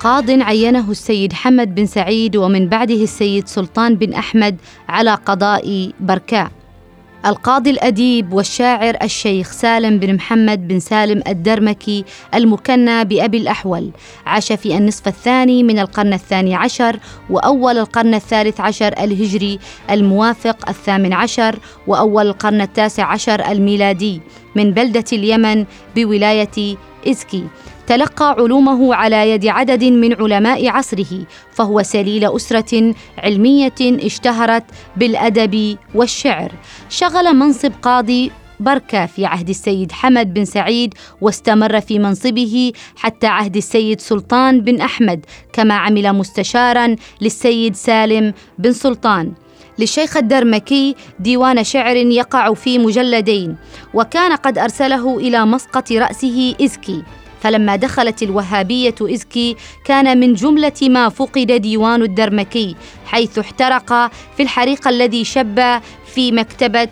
قاض عينه السيد حمد بن سعيد ومن بعده السيد سلطان بن أحمد على قضاء بركاء. القاضي الأديب والشاعر الشيخ سالم بن محمد بن سالم الدرمكي المكنى بأبي الأحول. عاش في النصف الثاني من القرن الثاني عشر وأول القرن الثالث عشر الهجري الموافق الثامن عشر وأول القرن التاسع عشر الميلادي من بلدة اليمن بولاية إزكي. تلقى علومه على يد عدد من علماء عصره فهو سليل أسرة علمية اشتهرت بالأدب والشعر. شغل منصب قاضي بركة في عهد السيد حمد بن سعيد واستمر في منصبه حتى عهد السيد سلطان بن أحمد كما عمل مستشارا للسيد سالم بن سلطان. للشيخ الدرمكي ديوان شعر يقع في مجلدين وكان قد أرسله إلى مسقط رأسه إزكي. فلما دخلت الوهابية إزكي كان من جملة ما فقد ديوان الدرمكي حيث احترق في الحريق الذي شب في مكتبة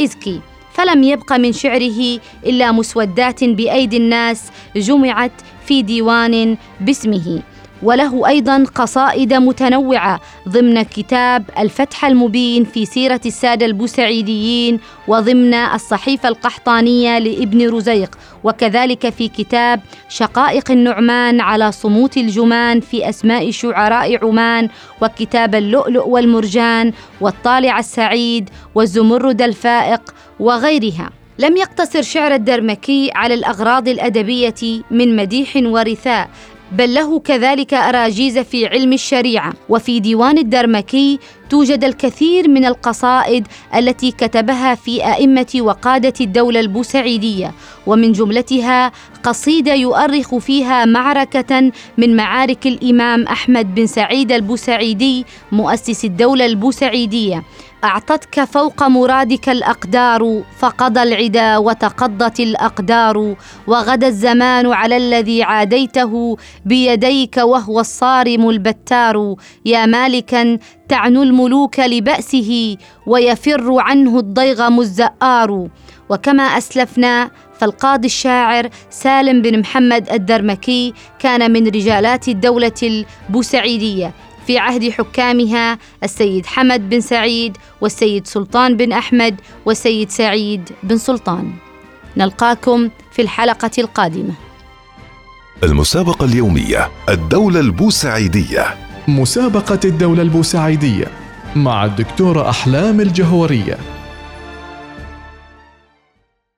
إزكي. فلم يبق من شعره إلا مسودات بأيدي الناس جمعت في ديوان باسمه. وله أيضا قصائد متنوعة ضمن كتاب الفتح المبين في سيرة السادة البوسعيديين وضمن الصحيفة القحطانية لابن رزيق وكذلك في كتاب شقائق النعمان على صموت الجمان في أسماء شعراء عمان وكتاب اللؤلؤ والمرجان والطالع السعيد والزمرد الفائق وغيرها. لم يقتصر شعر الدرمكي على الأغراض الأدبية من مديح ورثاء بل له كذلك أراجيز في علم الشريعة. وفي ديوان الدرمكي توجد الكثير من القصائد التي كتبها في أئمة وقادة الدولة البوسعيدية ومن جملتها قصيدة يؤرخ فيها معركة من معارك الإمام أحمد بن سعيد البوسعيدي مؤسس الدولة البوسعيدية. أعطتك فوق مرادك الأقدار فقضى العدا وتقضت الأقدار وغدا الزمان على الذي عاديته بيديك وهو الصارم البتار. يا مالكا تعنو الملوك لبأسه ويفر عنه الضيغم الزآر وكما أسلفنا فالقاضي الشاعر سالم بن محمد الدرمكي كان من رجالات الدولة البوسعيدية في عهد حكامها السيد حمد بن سعيد والسيد سلطان بن أحمد والسيد سعيد بن سلطان. نلقاكم في الحلقة القادمة. المسابقة اليومية الدولة البوسعيدية. مسابقة الدولة البوسعيدية مع الدكتورة أحلام الجهورية.